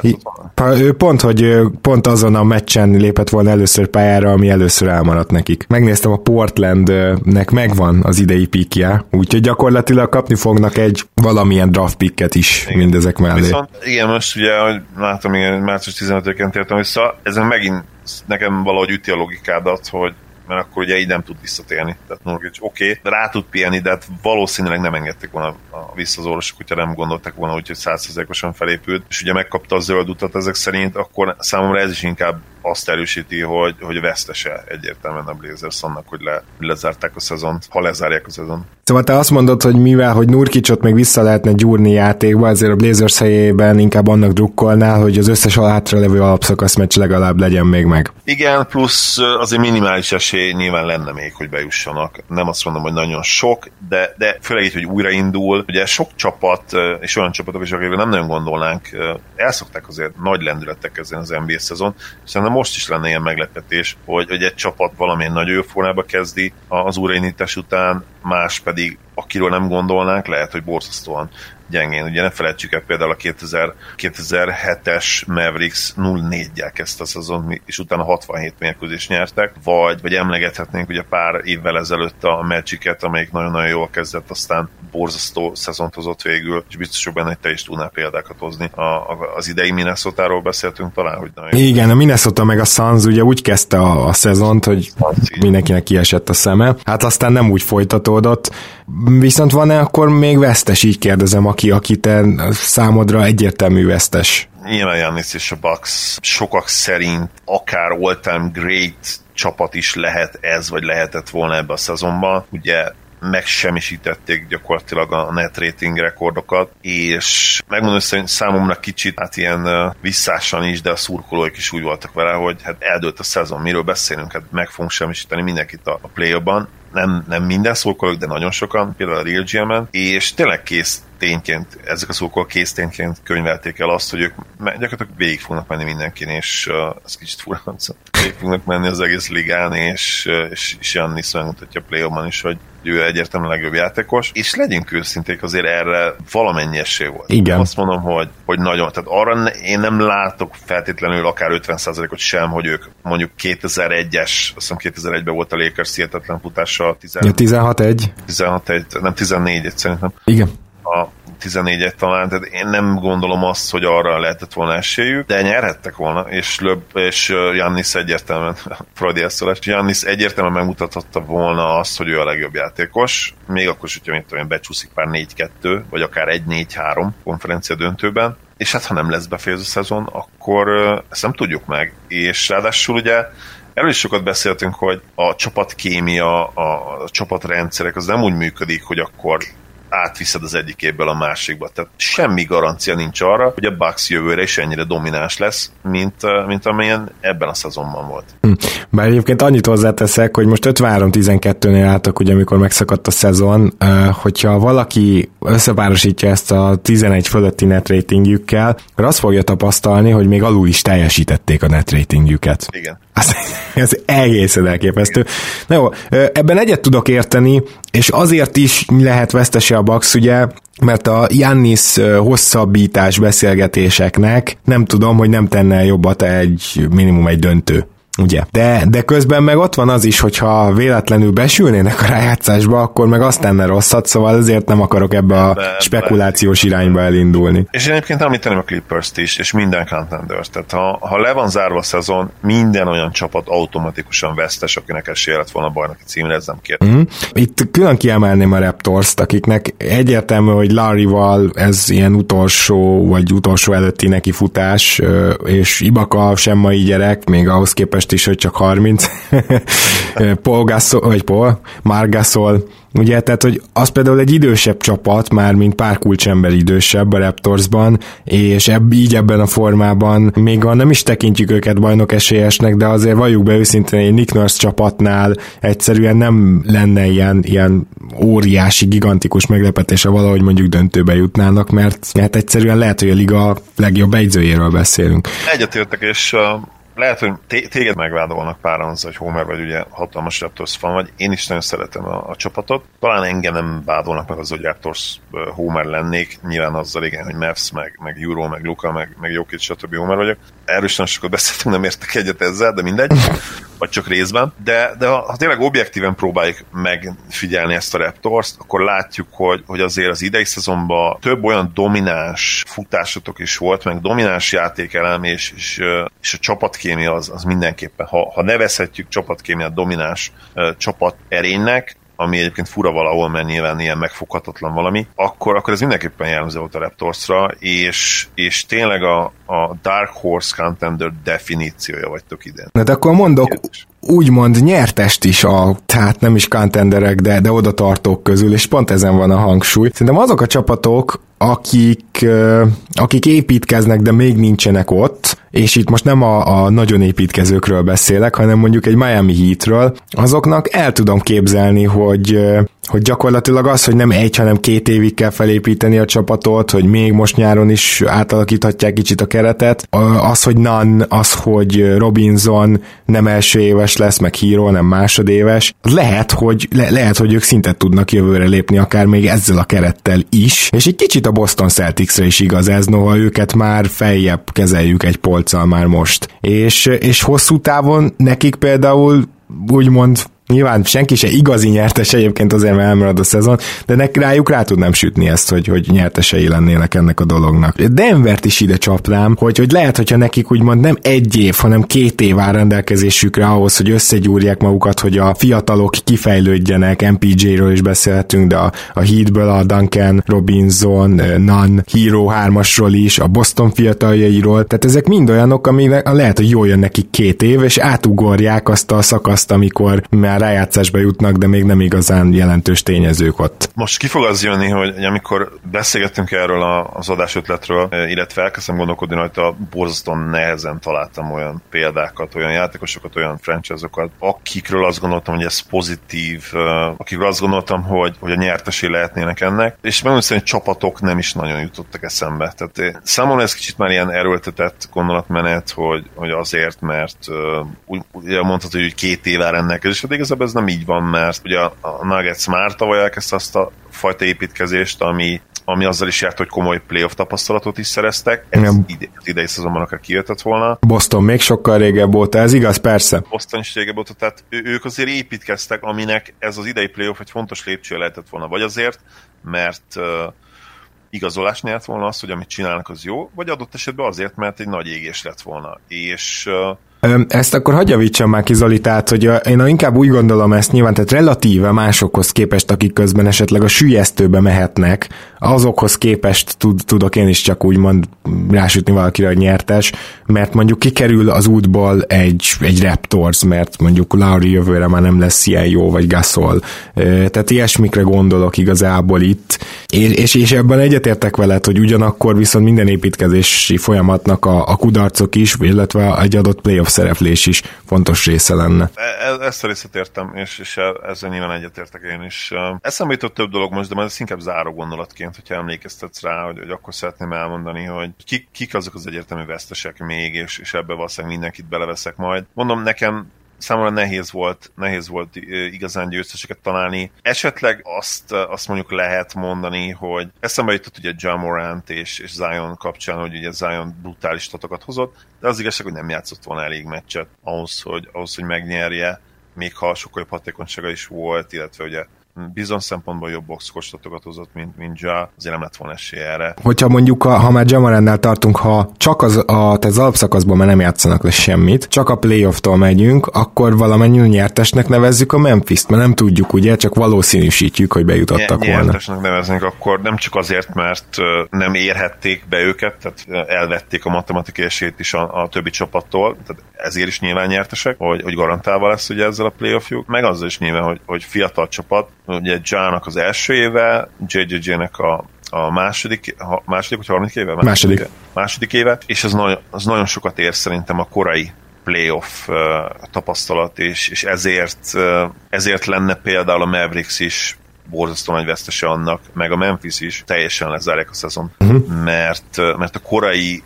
Speaker 1: volna. ő pont, hogy pont azon a meccsen lépett volna először pályára, ami először elmaradt nekik. Megnéztem a Portlandnek megvan az idei pikje, úgyhogy gyakorlatilag kapni fognak egy valamilyen draft picket is igen. mindezek mellé. Viszont
Speaker 2: igen, most ugye, hogy látom, igen, március 15-én tértem vissza, ezen megint nekem valahogy üti a logikádat, hogy mert akkor ugye így nem tud visszatérni. Tehát Nurkic oké, okay, rá tud pihenni, de hát valószínűleg nem engedték volna vissza az orvosok, hogyha nem gondolták volna, hogy százszerzékosan felépült, és ugye megkapta a zöld utat ezek szerint, akkor számomra ez is inkább azt erősíti, hogy, hogy vesztese egyértelműen a Blazers annak, hogy le, lezárták a szezont, ha lezárják a szezont.
Speaker 1: Szóval te azt mondod, hogy mivel, hogy Nurkicsot még vissza lehetne gyúrni játékba, ezért a Blazers helyében inkább annak drukkolnál, hogy az összes hátra levő alapszakasz meccs legalább legyen még meg.
Speaker 2: Igen, plusz azért minimális esély nyilván lenne még, hogy bejussanak. Nem azt mondom, hogy nagyon sok, de, de főleg így, hogy újraindul. Ugye sok csapat, és olyan csapatok is, akikre nem nagyon gondolnánk, elszokták azért nagy lendületek kezdeni az NBA szezon, és szerintem most is lenne ilyen meglepetés, hogy, hogy egy csapat valamilyen nagy jó formába kezdi az újraindítás után, más pedig akiről nem gondolnánk, lehet, hogy borzasztóan gyengén. Ugye ne felejtsük el például a 2000, 2007-es Mavericks 0-4-jel kezdte a szezon, és utána 67 mérkőzést nyertek, vagy, vagy emlegethetnénk ugye pár évvel ezelőtt a Magic-et, amelyik nagyon-nagyon jól kezdett, aztán borzasztó szezont hozott végül, és biztos, hogy benne, hogy te is tudnál példákat hozni. A, a, az idei minnesota beszéltünk talán, hogy nagyon
Speaker 1: Igen, a Minnesota meg a Suns ugye úgy kezdte a, a szezont, hogy mindenkinek kiesett a szeme. Hát aztán nem úgy folytatódott, Viszont van-e akkor még vesztes, így kérdezem, aki, aki te számodra egyértelmű vesztes?
Speaker 2: Nyilván Jannis és a Bucks sokak szerint akár all-time great csapat is lehet ez, vagy lehetett volna ebbe a szezonban. Ugye megsemmisítették gyakorlatilag a net rating rekordokat, és megmondom hogy számomra kicsit, hát ilyen visszásan is, de a szurkolóik is úgy voltak vele, hogy hát eldőlt a szezon, miről beszélünk, hát meg fogunk semmisíteni mindenkit a, a play-ban, nem, nem minden szurkolók, de nagyon sokan, például a Real GM-en, és tényleg kész tényként, ezek a szurkolók kész tényként könyvelték el azt, hogy ők gyakorlatilag végig fognak menni mindenkin, és uh, ez kicsit fura, végig fognak menni az egész ligán, és, uh, és, és Jannis megmutatja a play is, hogy ő egyértelműen legjobb játékos, és legyünk őszinték, azért erre valamennyi esély volt.
Speaker 1: Igen.
Speaker 2: Azt mondom, hogy, hogy nagyon, tehát arra ne, én nem látok feltétlenül akár 50%-ot sem, hogy ők mondjuk 2001-es, azt hiszem 2001-ben volt a Lakers hihetetlen futása.
Speaker 1: 16-1.
Speaker 2: 16-1, nem 14 szerintem.
Speaker 1: Igen
Speaker 2: a 14-et talán, tehát én nem gondolom azt, hogy arra lehetett volna esélyük, de nyerhettek volna, és Löb és Jannis egyértelműen, <laughs> Freudi elszólás, Jannis egyértelműen megmutathatta volna azt, hogy ő a legjobb játékos, még akkor is, hogyha mint olyan becsúszik pár 4-2, vagy akár 1-4-3 konferencia döntőben, és hát ha nem lesz befejező szezon, akkor ezt nem tudjuk meg, és ráadásul ugye Erről is sokat beszéltünk, hogy a csapatkémia, a csapatrendszerek az nem úgy működik, hogy akkor átviszed az egyik évből a másikba. Tehát semmi garancia nincs arra, hogy a Bucks jövőre is ennyire domináns lesz, mint, mint amilyen ebben a szezonban volt. Hm.
Speaker 1: Bár egyébként annyit hozzáteszek, hogy most 53-12-nél álltak, ugye amikor megszakadt a szezon, hogyha valaki összepárosítja ezt a 11 fölötti net ratingjükkel, akkor azt fogja tapasztalni, hogy még alul is teljesítették a net ratingjüket.
Speaker 2: Igen.
Speaker 1: Az, ez egészen elképesztő. Na jó, ebben egyet tudok érteni, és azért is lehet vesztese a Bax, ugye, mert a Jannis hosszabbítás beszélgetéseknek nem tudom, hogy nem tenne jobbat egy minimum egy döntő. Ugye? De, de közben meg ott van az is, hogyha véletlenül besülnének a rájátszásba, akkor meg azt tenne rosszat, szóval ezért nem akarok ebbe a be, spekulációs irányba elindulni.
Speaker 2: És én egyébként említeném a Clippers-t is, és minden contender Tehát ha, ha le van zárva a szezon, minden olyan csapat automatikusan vesztes, akinek esélye lett volna a bajnoki címre, ez nem kérdés. Mm-hmm.
Speaker 1: Itt külön kiemelném a Raptors-t, akiknek egyértelmű, hogy Larry-val ez ilyen utolsó, vagy utolsó előtti neki futás, és Ibaka sem mai gyerek, még ahhoz képest is, hogy csak 30. <laughs> Paul Gasol, vagy Paul, Margasol Ugye, tehát, hogy az például egy idősebb csapat, már mint pár kulcsember idősebb a Raptorsban, és ebb, így ebben a formában, még ha nem is tekintjük őket bajnok esélyesnek, de azért valljuk be őszintén, egy Nick Nurse csapatnál egyszerűen nem lenne ilyen, ilyen óriási, gigantikus meglepetése valahogy mondjuk döntőbe jutnának, mert hát egyszerűen lehet, hogy a liga legjobb egyzőjéről beszélünk.
Speaker 2: Egyetértek, és lehet, hogy téged megvádolnak páran az, hogy Homer vagy ugye hatalmas Raptors fan vagy. Én is nagyon szeretem a, a csapatot. Talán engem nem vádolnak meg az, hogy Raptors Homer lennék. Nyilván azzal igen, hogy Mavs, meg, meg Euro, meg Luka, meg, meg Jokic, stb. Homer vagyok. Nagyon sokat beszéltünk, nem értek egyet ezzel, de mindegy. <laughs> Vagy csak részben, de, de ha, ha tényleg objektíven próbáljuk megfigyelni ezt a Raptors, akkor látjuk, hogy, hogy azért az idei szezonban több olyan domináns futásotok is volt, meg domináns játékelem, és, és, és a csapatkémia az, az mindenképpen, ha, ha nevezhetjük csapatkémia domináns uh, csapat erénynek, ami egyébként fura valahol, mert nyilván ilyen megfoghatatlan valami, akkor, akkor ez mindenképpen jellemző volt a Raptorsra, és, és tényleg a, a Dark Horse Contender definíciója vagytok ide.
Speaker 1: Na de akkor mondok Kérdés. úgymond nyertest is a, tehát nem is contenderek, de, de oda tartók közül, és pont ezen van a hangsúly. Szerintem azok a csapatok, akik, akik építkeznek, de még nincsenek ott, és itt most nem a, a nagyon építkezőkről beszélek, hanem mondjuk egy Miami Heatről, azoknak el tudom képzelni, hogy, hogy gyakorlatilag az, hogy nem egy, hanem két évig kell felépíteni a csapatot, hogy még most nyáron is átalakíthatják kicsit a keretet, az, hogy Nan, az, hogy Robinson nem első éves lesz, meg Hero, nem másodéves, lehet, hogy, le, lehet, hogy ők szintet tudnak jövőre lépni, akár még ezzel a kerettel is, és egy kicsit a Boston Celticsre is igaz ez, noha őket már feljebb kezeljük egy polccal már most. És, és hosszú távon nekik például úgymond Nyilván senki se igazi nyertes egyébként azért, mert elmarad a szezon, de nek, rájuk rá tudnám sütni ezt, hogy, hogy nyertesei lennének ennek a dolognak. Denvert is ide csapnám, hogy, hogy lehet, hogyha nekik úgymond nem egy év, hanem két év áll rendelkezésükre ahhoz, hogy összegyúrják magukat, hogy a fiatalok kifejlődjenek, MPJ-ről is beszélhetünk, de a, a Heatből a Duncan, Robinson, Nan, Hero 3-asról is, a Boston fiataljairól, tehát ezek mind olyanok, ami lehet, hogy jól jön nekik két év, és átugorják azt a szakaszt, amikor már már rájátszásba jutnak, de még nem igazán jelentős tényezők ott.
Speaker 2: Most ki fog az jönni, hogy amikor beszélgettünk erről az adásötletről, eh, illetve elkezdtem gondolkodni a borzasztóan nehezen találtam olyan példákat, olyan játékosokat, olyan franchise-okat, akikről azt gondoltam, hogy ez pozitív, eh, akikről azt gondoltam, hogy, hogy a nyertesé lehetnének ennek, és megmondom, hogy csapatok nem is nagyon jutottak eszembe. Tehát eh, számomra ez kicsit már ilyen erőltetett gondolatmenet, hogy, hogy azért, mert úgy, ugye mondhatod, hogy két éve rendelkezés, de igazából ez nem így van, mert ugye a Nuggets már tavaly elkezdte azt a fajta építkezést, ami ami azzal is járt, hogy komoly playoff tapasztalatot is szereztek. Ez Igen. ide, az idei szezonban akár kijöhetett volna.
Speaker 1: Boston még sokkal régebb óta, ez igaz, persze.
Speaker 2: Boston is régebb óta, tehát ők azért építkeztek, aminek ez az idei playoff egy fontos lépcső lehetett volna, vagy azért, mert uh, igazolás nyert volna az, hogy amit csinálnak az jó, vagy adott esetben azért, mert egy nagy égés lett volna. És uh,
Speaker 1: ezt akkor hagyjavítsam már ki Zoli, tehát, hogy én inkább úgy gondolom ezt nyilván, tehát relatíve másokhoz képest, akik közben esetleg a sülyeztőbe mehetnek, azokhoz képest tud, tudok én is csak úgymond rásütni valakire, hogy nyertes, mert mondjuk kikerül az útból egy, egy Raptors, mert mondjuk Lauri jövőre már nem lesz ilyen jó, vagy Gasol. Tehát ilyesmikre gondolok igazából itt, és, és, és ebben egyetértek veled, hogy ugyanakkor viszont minden építkezési folyamatnak a, a kudarcok is, illetve egy adott playoff szereplés is fontos része lenne.
Speaker 2: E, e, ezt a részét értem, és, és e, ezzel nyilván egyetértek én is. Eszembe jutott több dolog most, de ez inkább záró gondolatként, hogyha emlékeztetsz rá, hogy, hogy akkor szeretném elmondani, hogy kik, kik azok az egyértelmű vesztesek még, és, és ebbe valószínűleg mindenkit beleveszek majd. Mondom, nekem számomra nehéz volt, nehéz volt igazán győzteseket találni. Esetleg azt, azt mondjuk lehet mondani, hogy eszembe jutott ugye John Morant és, és Zion kapcsán, hogy ugye Zion brutális statokat hozott, de az igazság, hogy nem játszott volna elég meccset ahhoz, hogy, ahhoz, hogy megnyerje, még ha sokkal jobb hatékonysága is volt, illetve ugye bizony szempontból jobb boxkostatokat hozott, mint, mint Ja, azért nem lett volna esély erre.
Speaker 1: Hogyha mondjuk, ha már Jamarannál tartunk, ha csak az, a, az alapszakaszban már nem játszanak le semmit, csak a playoff-tól megyünk, akkor valamennyi nyertesnek nevezzük a Memphis-t, mert nem tudjuk, ugye, csak valószínűsítjük, hogy bejutottak Ny- volna.
Speaker 2: Nyertesnek neveznénk akkor nem csak azért, mert nem érhették be őket, tehát elvették a matematikai esélyt is a, a többi csapattól, tehát ezért is nyilván nyertesek, hogy, hogy garantálva lesz ugye ezzel a playoffjuk, meg azzal is nyilván, hogy, hogy fiatal csapat, ugye Jának az első éve, JJJ-nek a, a második, a második vagy harmadik éve?
Speaker 1: Második. Második,
Speaker 2: második éve, és az nagyon, az nagyon sokat ér szerintem a korai playoff uh, tapasztalat, és, és ezért, uh, ezért lenne például a Mavericks is borzasztó nagy vesztese annak, meg a Memphis is teljesen lezárják a szezon, uh-huh. mert, mert a korai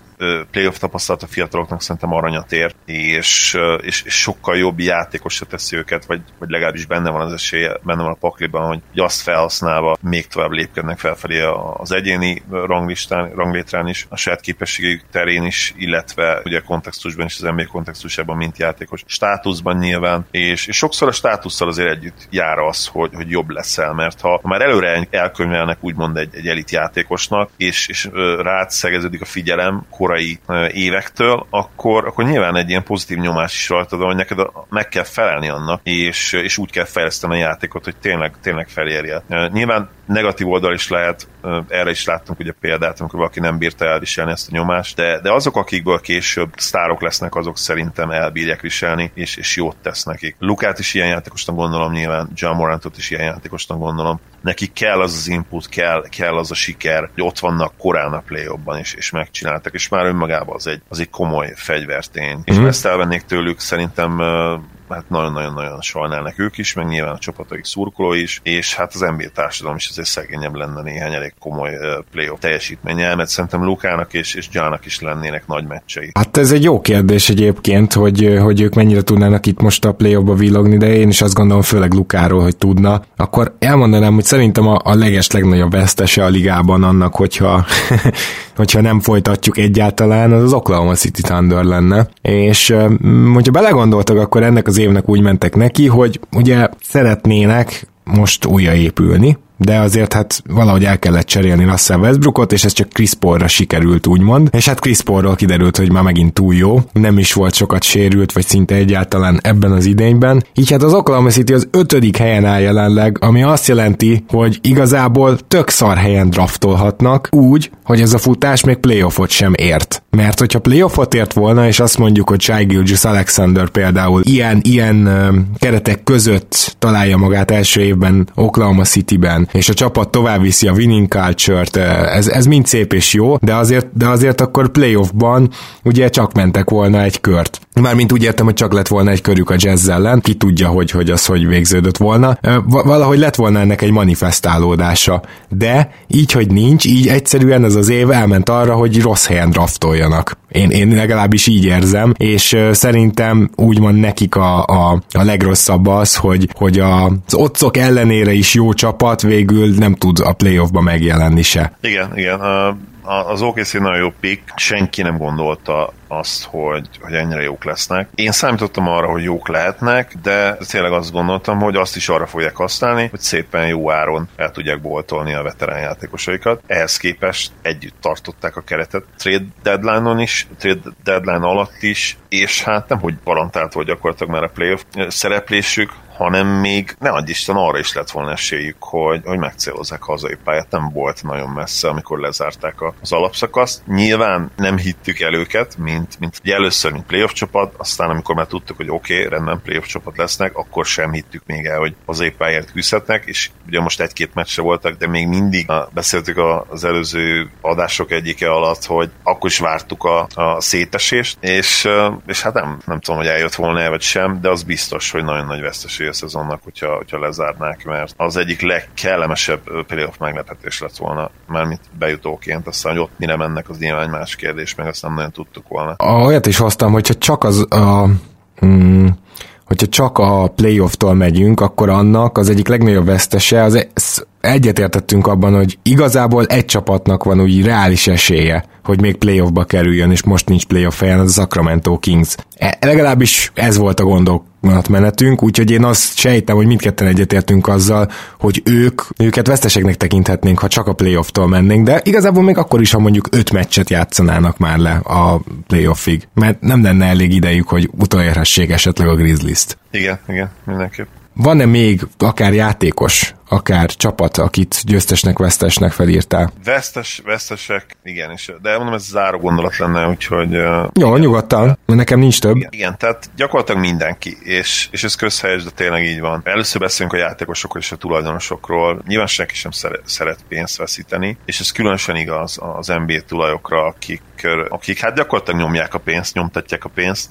Speaker 2: playoff tapasztalat a fiataloknak szerintem aranyat ér, és, és, és sokkal jobb játékosra teszi őket, vagy, vagy legalábbis benne van az esélye, benne van a pakliban, hogy azt felhasználva még tovább lépkednek felfelé az egyéni ranglistán, ranglétrán is, a saját képességük terén is, illetve ugye kontextusban is, az NBA kontextusában, mint játékos státuszban nyilván, és, és sokszor a státusszal azért együtt jár az, hogy, hogy jobb leszel, mert ha már előre elkönyvelnek úgymond egy, egy elit játékosnak, és, és rád szegeződik a figyelem, korai évektől, akkor, akkor nyilván egy ilyen pozitív nyomás is rajtad, hogy neked meg kell felelni annak, és, és úgy kell fejleszteni a játékot, hogy tényleg, tényleg felérje. Nyilván negatív oldal is lehet, erre is láttunk ugye példát, amikor valaki nem bírta elviselni ezt a nyomást, de, de azok, akikből később sztárok lesznek, azok szerintem elbírják viselni, és, és jót tesz nekik. Lukát is ilyen játékosnak gondolom nyilván, John Morantot is ilyen játékosnak gondolom. Nekik kell az az input, kell, kell az a siker, hogy ott vannak korán a play és, és megcsináltak, és már önmagában az egy, az egy komoly fegyvertény. Mm-hmm. És ha ezt elvennék tőlük, szerintem hát nagyon-nagyon-nagyon sajnálnak ők is, meg nyilván a csapataik szurkoló is, és hát az NBA társadalom is azért szegényebb lenne néhány elég komoly playoff teljesítménye, mert szerintem Lukának és, és Jának is lennének nagy meccsei.
Speaker 1: Hát ez egy jó kérdés egyébként, hogy, hogy ők mennyire tudnának itt most a playoffba villogni, de én is azt gondolom főleg Lukáról, hogy tudna. Akkor elmondanám, hogy szerintem a, a leges legnagyobb vesztese a ligában annak, hogyha, <laughs> hogyha nem folytatjuk egyáltalán, az az Oklahoma City Thunder lenne. És hogyha belegondoltak, akkor ennek az évnek úgy mentek neki, hogy ugye szeretnének most újraépülni, de azért hát valahogy el kellett cserélni Russell Westbrookot, és ez csak Chris Paulra sikerült, úgymond. És hát Chris Paulról kiderült, hogy már megint túl jó, nem is volt sokat sérült, vagy szinte egyáltalán ebben az idényben. Így hát az Oklahoma City az ötödik helyen áll jelenleg, ami azt jelenti, hogy igazából tök szar helyen draftolhatnak, úgy, hogy ez a futás még playoffot sem ért. Mert hogyha playoffot ért volna, és azt mondjuk, hogy Shai Gilgis Alexander például ilyen, ilyen keretek között találja magát első évben Oklahoma City-ben, és a csapat tovább viszi a winning culture-t, ez, ez mind szép és jó, de azért, de azért akkor playoffban ugye csak mentek volna egy kört. Mármint úgy értem, hogy csak lett volna egy körük a jazz ellen, ki tudja, hogy, hogy az hogy végződött volna. Valahogy lett volna ennek egy manifestálódása, de így, hogy nincs, így egyszerűen ez az év elment arra, hogy rossz helyen draftoljanak. Én, én legalábbis így érzem, és szerintem úgymond nekik a, a, a legrosszabb az, hogy, hogy a, az otcok ellenére is jó csapat végül nem tud a playoffba megjelenni se.
Speaker 2: Igen, igen. Uh az OKC nagyon jó pick, senki nem gondolta azt, hogy, hogy ennyire jók lesznek. Én számítottam arra, hogy jók lehetnek, de tényleg azt gondoltam, hogy azt is arra fogják használni, hogy szépen jó áron el tudják boltolni a veterán játékosaikat. Ehhez képest együtt tartották a keretet. Trade deadline-on is, trade deadline alatt is, és hát nem hogy garantált volt gyakorlatilag már a playoff szereplésük, hanem még ne adj Isten arra is lett volna esélyük, hogy, hogy megcélozzák hazai pályát. Nem volt nagyon messze, amikor lezárták az alapszakaszt. Nyilván nem hittük el őket, mint, mint ugye először, mint playoff csapat, aztán amikor már tudtuk, hogy oké, okay, rendben playoff csapat lesznek, akkor sem hittük még el, hogy az pályát küzdhetnek, és ugye most egy-két meccse voltak, de még mindig beszéltük az előző adások egyike alatt, hogy akkor is vártuk a, a szétesést, és, és hát nem, nem tudom, hogy eljött volna el vagy sem, de az biztos, hogy nagyon nagy veszteség a szezonnak, hogyha, hogyha lezárnák, mert az egyik legkellemesebb playoff meglepetés lett volna, mármint bejutóként, aztán, hogy ott mire mennek, az nyilván más kérdés, meg azt nem nagyon tudtuk volna.
Speaker 1: Olyat is hoztam, hogyha csak az a, hmm, hogyha csak a playoff-tól megyünk, akkor annak az egyik legnagyobb vesztese az egyetértettünk abban, hogy igazából egy csapatnak van úgy reális esélye, hogy még playoffba kerüljön, és most nincs playoff helyen, az a Sacramento Kings. E, legalábbis ez volt a gondolatmenetünk, úgyhogy én azt sejtem, hogy mindketten egyetértünk azzal, hogy ők, őket veszteségnek tekinthetnénk, ha csak a playoff-tól mennénk, de igazából még akkor is, ha mondjuk öt meccset játszanának már le a playoffig, mert nem lenne elég idejük, hogy utolérhessék esetleg a Grizzlies-t.
Speaker 2: Igen, igen, mindenképp.
Speaker 1: Van-e még akár játékos, akár csapat, akit győztesnek, vesztesnek felírtál?
Speaker 2: Vesztes, vesztesek, igen, és, de mondom, ez záró gondolat lenne, úgyhogy...
Speaker 1: Jó, igen. nyugodtan, nekem nincs több.
Speaker 2: Igen, igen, tehát gyakorlatilag mindenki, és, és ez közhelyes, de tényleg így van. Először beszélünk a játékosokról és a tulajdonosokról. Nyilván senki sem szeret, szeret pénzt veszíteni, és ez különösen igaz az NBA tulajokra, akik, akik hát gyakorlatilag nyomják a pénzt, nyomtatják a pénzt,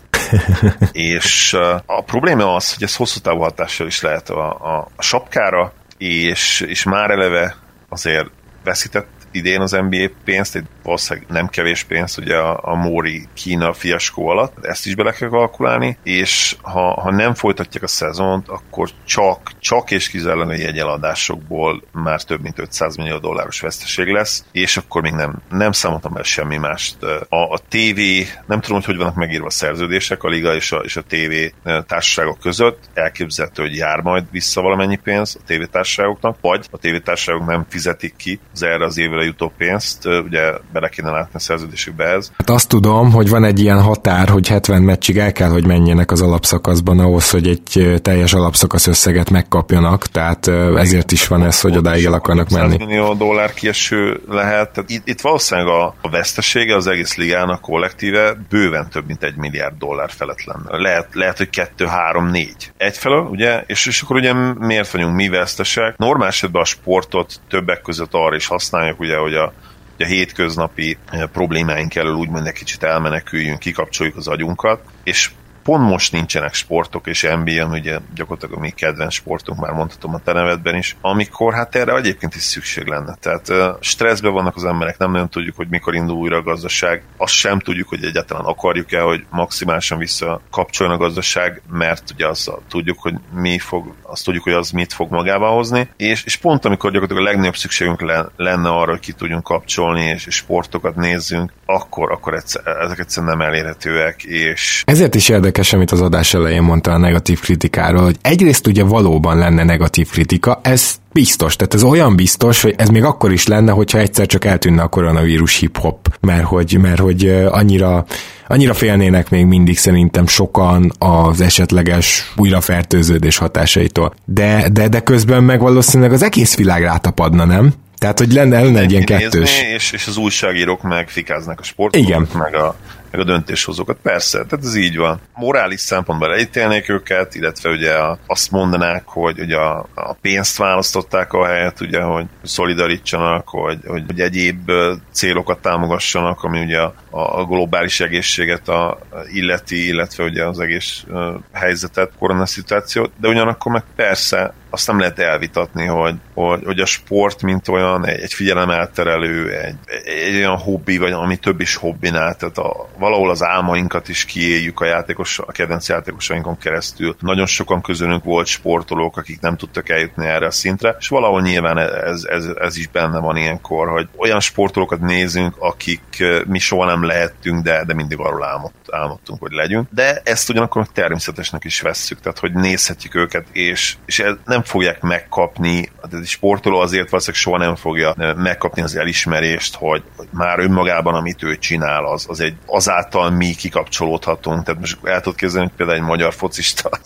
Speaker 2: <laughs> és a probléma az, hogy ez hosszú távú hatással is lehet a, a, a sapkára, és, és már eleve azért veszített idén az NBA pénzt, egy valószínűleg nem kevés pénzt ugye a, a Móri Kína fiaskó alatt, ezt is bele kell kalkulálni, és ha, ha nem folytatják a szezont, akkor csak, csak és kizárólag a jegyeladásokból már több mint 500 millió dolláros veszteség lesz, és akkor még nem, nem számoltam el semmi mást. A, a TV, nem tudom, hogy hogy vannak megírva a szerződések a liga és a, és a TV társaságok között, elképzelhető, hogy jár majd vissza valamennyi pénz a TV társaságoknak, vagy a TV társaságok nem fizetik ki az erre az évre jutó pénzt, ugye bele kéne látni a szerződésükbe ez.
Speaker 1: Hát azt tudom, hogy van egy ilyen határ, hogy 70 meccsig el kell, hogy menjenek az alapszakaszban ahhoz, hogy egy teljes alapszakasz összeget megkapjanak, tehát ezért is van ez, hogy odáig el akarnak menni.
Speaker 2: 100 millió dollár kieső lehet. Tehát itt, itt valószínűleg a, a vesztesége az egész ligának kollektíve bőven több mint egy milliárd dollár felett lenne. Lehet, lehet hogy kettő, három, négy. Egyfelől, ugye, és, és akkor ugye miért vagyunk mi vesztesek? Normál esetben a sportot többek között arra is használjuk, ugye, hogy a a hétköznapi eh, problémáink elől úgymond egy kicsit elmeneküljünk, kikapcsoljuk az agyunkat, és pont most nincsenek sportok, és NBA, ugye gyakorlatilag a mi kedvenc sportunk, már mondhatom a te nevedben is, amikor hát erre egyébként is szükség lenne. Tehát stresszben vannak az emberek, nem nagyon tudjuk, hogy mikor indul újra a gazdaság, azt sem tudjuk, hogy egyáltalán akarjuk-e, hogy maximálisan visszakapcsoljon a gazdaság, mert ugye azt tudjuk, hogy mi fog, azt tudjuk, hogy az mit fog magával hozni, és, és pont amikor gyakorlatilag a legnagyobb szükségünk lenne arra, hogy ki tudjunk kapcsolni, és, és sportokat nézzünk, akkor, akkor egyszer, ezek egyszerűen nem elérhetőek, és...
Speaker 1: Ezért is érdekes érdekes, amit az adás elején mondta a negatív kritikáról, hogy egyrészt ugye valóban lenne negatív kritika, ez biztos, tehát ez olyan biztos, hogy ez még akkor is lenne, hogyha egyszer csak eltűnne a koronavírus hip-hop, mert hogy, mert hogy annyira, annyira félnének még mindig szerintem sokan az esetleges újrafertőződés hatásaitól. De, de, de közben meg valószínűleg az egész világ rátapadna, nem? Tehát, hogy lenne, lenne egy ilyen kettős.
Speaker 2: És, és az újságírók meg fikáznak a sportot, Igen. meg a meg a döntéshozókat. Persze, tehát ez így van. Morális szempontból elítélnék őket, illetve ugye azt mondanák, hogy ugye a, a pénzt választották a helyet, ugye, hogy szolidarítsanak, hogy, hogy, hogy egyéb célokat támogassanak, ami ugye a, a globális egészséget a, illeti, illetve ugye az egész helyzetet, koronaszituációt, de ugyanakkor meg persze azt nem lehet elvitatni, hogy, hogy, hogy a sport, mint olyan, egy, egy figyelemelterelő, egy, egy olyan hobbi, vagy ami több is hobbinál, tehát a, valahol az álmainkat is kiéljük a játékos, a kedvenc játékosainkon keresztül. Nagyon sokan közülünk volt sportolók, akik nem tudtak eljutni erre a szintre, és valahol nyilván ez, ez, ez is benne van ilyenkor, hogy olyan sportolókat nézünk, akik mi soha nem lehettünk, de, de mindig arról álmod, álmodtunk, hogy legyünk. De ezt ugyanakkor természetesnek is vesszük, tehát hogy nézhetjük őket, és, és ez nem fogják megkapni, hát egy sportoló azért valószínűleg soha nem fogja megkapni az elismerést, hogy, már önmagában, amit ő csinál, az, az egy, azáltal mi kikapcsolódhatunk. Tehát most el tudod képzelni, hogy például egy magyar focista, <laughs>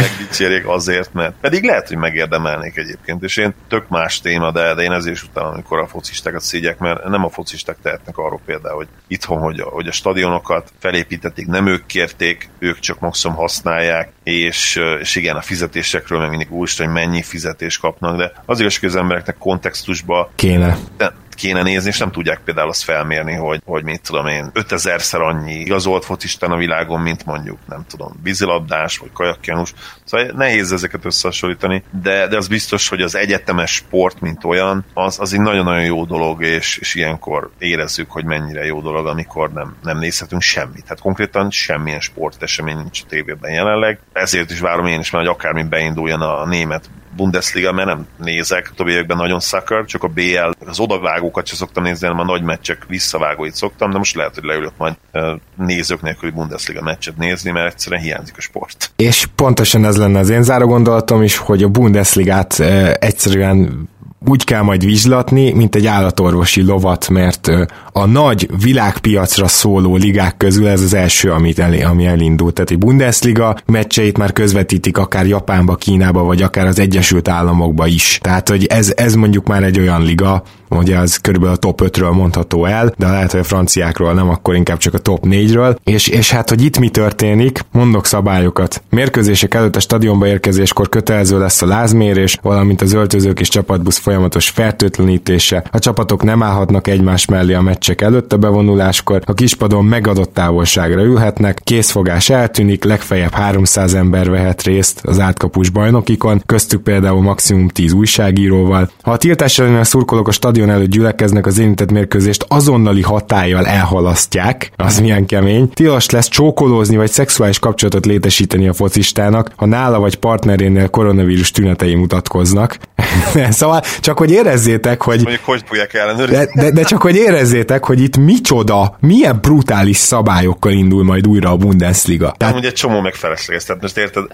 Speaker 2: megdicsérjék azért, mert pedig lehet, hogy megérdemelnék egyébként, és én tök más téma, de, de én ezért is utána, amikor a focistákat szígyek, mert nem a focisták tehetnek arról például, hogy itthon, hogy a, hogy a stadionokat felépítették, nem ők kérték, ők csak maximum használják, és, és igen, a fizetésekről meg mindig úristen, hogy mennyi fizetést kapnak, de az igaz, hogy az embereknek kontextusba
Speaker 1: kéne.
Speaker 2: De, kéne nézni, és nem tudják például azt felmérni, hogy, hogy mit tudom én, 5000-szer annyi igazolt focistán a világon, mint mondjuk, nem tudom, vízilabdás, vagy kajakkenus. Szóval nehéz ezeket összehasonlítani, de, de az biztos, hogy az egyetemes sport, mint olyan, az, az egy nagyon-nagyon jó dolog, és, és ilyenkor érezzük, hogy mennyire jó dolog, amikor nem, nem nézhetünk semmit. Tehát konkrétan semmilyen sportesemény nincs a tévében jelenleg. Ezért is várom én is, mert hogy akármi beinduljon a német Bundesliga, mert nem nézek, években nagyon szakar, csak a BL, az odavágókat sem szoktam nézni, hanem a nagy meccsek visszavágóit szoktam, de most lehet, hogy leülök majd nézők nélküli Bundesliga meccset nézni, mert egyszerűen hiányzik a sport.
Speaker 1: És pontosan ez lenne az én záró gondolatom is, hogy a Bundesligát egyszerűen úgy kell majd vizslatni, mint egy állatorvosi lovat, mert a nagy világpiacra szóló ligák közül ez az első, amit el, ami elindult. Tehát egy Bundesliga meccseit már közvetítik akár Japánba, Kínába, vagy akár az Egyesült Államokba is. Tehát, hogy ez, ez mondjuk már egy olyan liga, ugye az körülbelül a top 5-ről mondható el, de lehet, hogy a franciákról nem, akkor inkább csak a top 4-ről. És, és hát, hogy itt mi történik, mondok szabályokat. Mérkőzések előtt a stadionba érkezéskor kötelező lesz a lázmérés, valamint az öltözők és csapatbusz folyamatos fertőtlenítése. A csapatok nem állhatnak egymás mellé a meccsek előtt a bevonuláskor, a kispadon megadott távolságra ülhetnek, készfogás eltűnik, legfeljebb 300 ember vehet részt az átkapus bajnokikon, köztük például maximum 10 újságíróval. Ha a tiltás ellen a szurkolók a stadion előtt gyülekeznek, az érintett mérkőzést azonnali hatállyal elhalasztják, az milyen kemény. Tilos lesz csókolózni vagy szexuális kapcsolatot létesíteni a focistának, ha nála vagy partnerénél koronavírus tünetei mutatkoznak. <laughs> szóval csak hogy érezzétek, hogy...
Speaker 2: Mondjuk hogy fogják ellenőrizni.
Speaker 1: De, de, de csak hogy érezzétek, hogy itt micsoda, milyen brutális szabályokkal indul majd újra a Bundesliga.
Speaker 2: Tehát ugye egy csomó megfelesleges. most érted,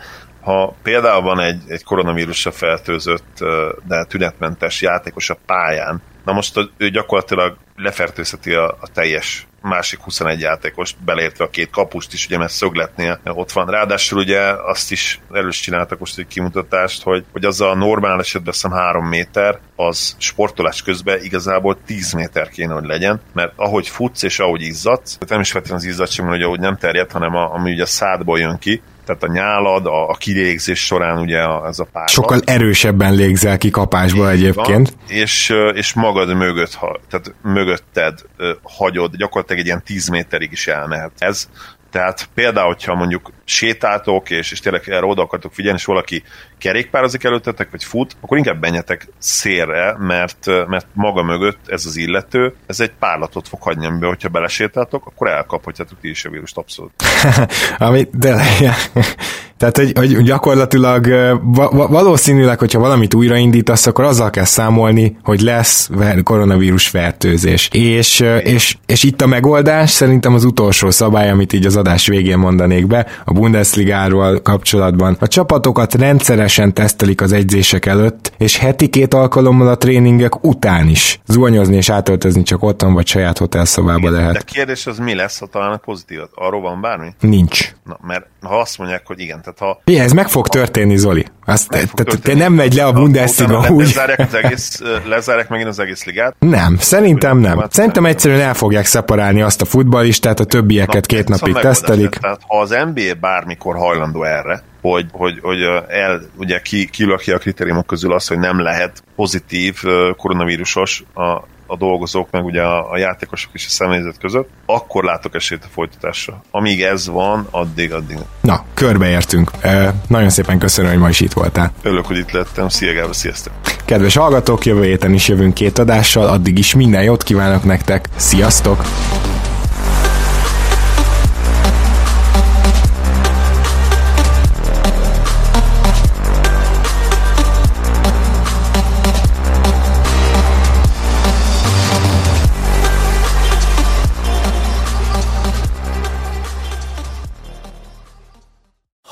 Speaker 2: ha például van egy, egy koronavírusra fertőzött, de tünetmentes játékos a pályán, na most ő gyakorlatilag lefertőzheti a, a teljes másik 21 játékos, beleértve a két kapust is, ugye mert szögletnél ott van. Ráadásul ugye azt is erős csináltak most egy kimutatást, hogy, hogy az a normál esetben szem 3 méter, az sportolás közben igazából 10 méter kéne, hogy legyen, mert ahogy futsz és ahogy izzadsz, nem is feltétlenül az izzadság, hogy ahogy nem terjed, hanem a, ami ugye a szádból jön ki, tehát a nyálad, a, a kilégzés során ugye ez a pár.
Speaker 1: Sokkal erősebben légzel ki kapásba egyébként.
Speaker 2: Van, és, és magad mögött, ha, tehát mögötted hagyod, gyakorlatilag egy ilyen 10 méterig is elmehet. Ez tehát például, hogyha mondjuk sétáltok, és, és tényleg erre oda akartok figyelni, és valaki kerékpározik előttetek, vagy fut, akkor inkább menjetek szélre, mert, mert maga mögött ez az illető, ez egy párlatot fog hagyni, amiben, hogyha belesétáltok, akkor elkaphatjátok ti is a vírust abszolút. <laughs>
Speaker 1: Ami, de, <laughs> tehát, hogy, hogy gyakorlatilag valószínűleg, hogyha valamit újraindítasz, akkor azzal kell számolni, hogy lesz koronavírus fertőzés. És, és, és itt a megoldás szerintem az utolsó szabály, amit így az adás végén mondanék be, a Bundesligáról kapcsolatban. A csapatokat rendszeresen tesztelik az egyzések előtt, és heti két alkalommal a tréningek után is. Zuhanyozni és átöltözni csak otthon vagy saját hotelszobába lehet.
Speaker 2: De kérdés az mi lesz, ha talán pozitív? Arról van bármi?
Speaker 1: Nincs.
Speaker 2: Na, mert ha azt mondják, hogy igen, tehát ha...
Speaker 1: Mi, ez meg fog történni, Zoli. Azt, te, te, te nem megy le a Bundesliga
Speaker 2: úgy. Lezárják, az egész, lezárják megint az egész ligát?
Speaker 1: Nem, szerintem nem. Szerintem egyszerűen el fogják szeparálni azt a futballistát, a többieket két napig tesztelik.
Speaker 2: Tehát ha az NBA bármikor hajlandó erre, hogy, hogy, hogy el, ugye ki, kilaki a kritériumok közül az, hogy nem lehet pozitív koronavírusos a, a dolgozók, meg ugye a, a játékosok és a személyzet között, akkor látok esélyt a folytatásra. Amíg ez van, addig, addig.
Speaker 1: Na, körbeértünk. E, nagyon szépen köszönöm, hogy ma is itt voltál.
Speaker 2: Örülök, hogy itt lettem. Szia, Gábor, sziasztok!
Speaker 1: Kedves hallgatók, jövő héten is jövünk két adással, addig is minden jót kívánok nektek. Sziasztok!